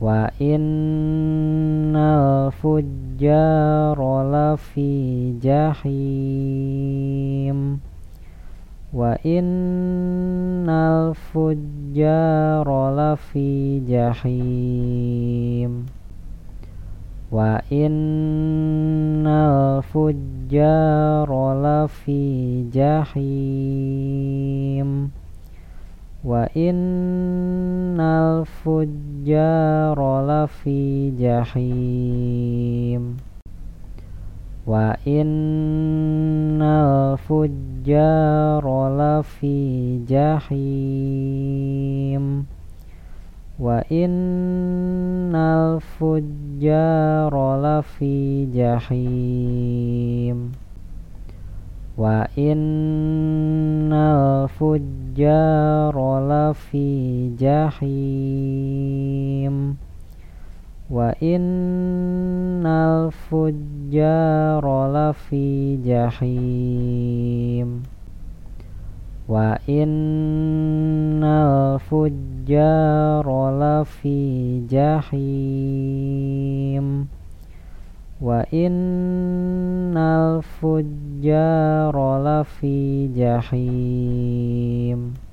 wa innal fujjara lafi jahim. Wa innal fujjara lafi jahim. Wa innal fujjara lafi jahim wa innal fujjara lafi jahim. Wa innal fujjara lafi jahim. Wa innal fujjara lafi jahim wa innal fujjara lafi jahim. Wa innal fujjara lafi jahim. Wa innal fujjara lafi jahim. Wa innal fujjara fujjarala jahim.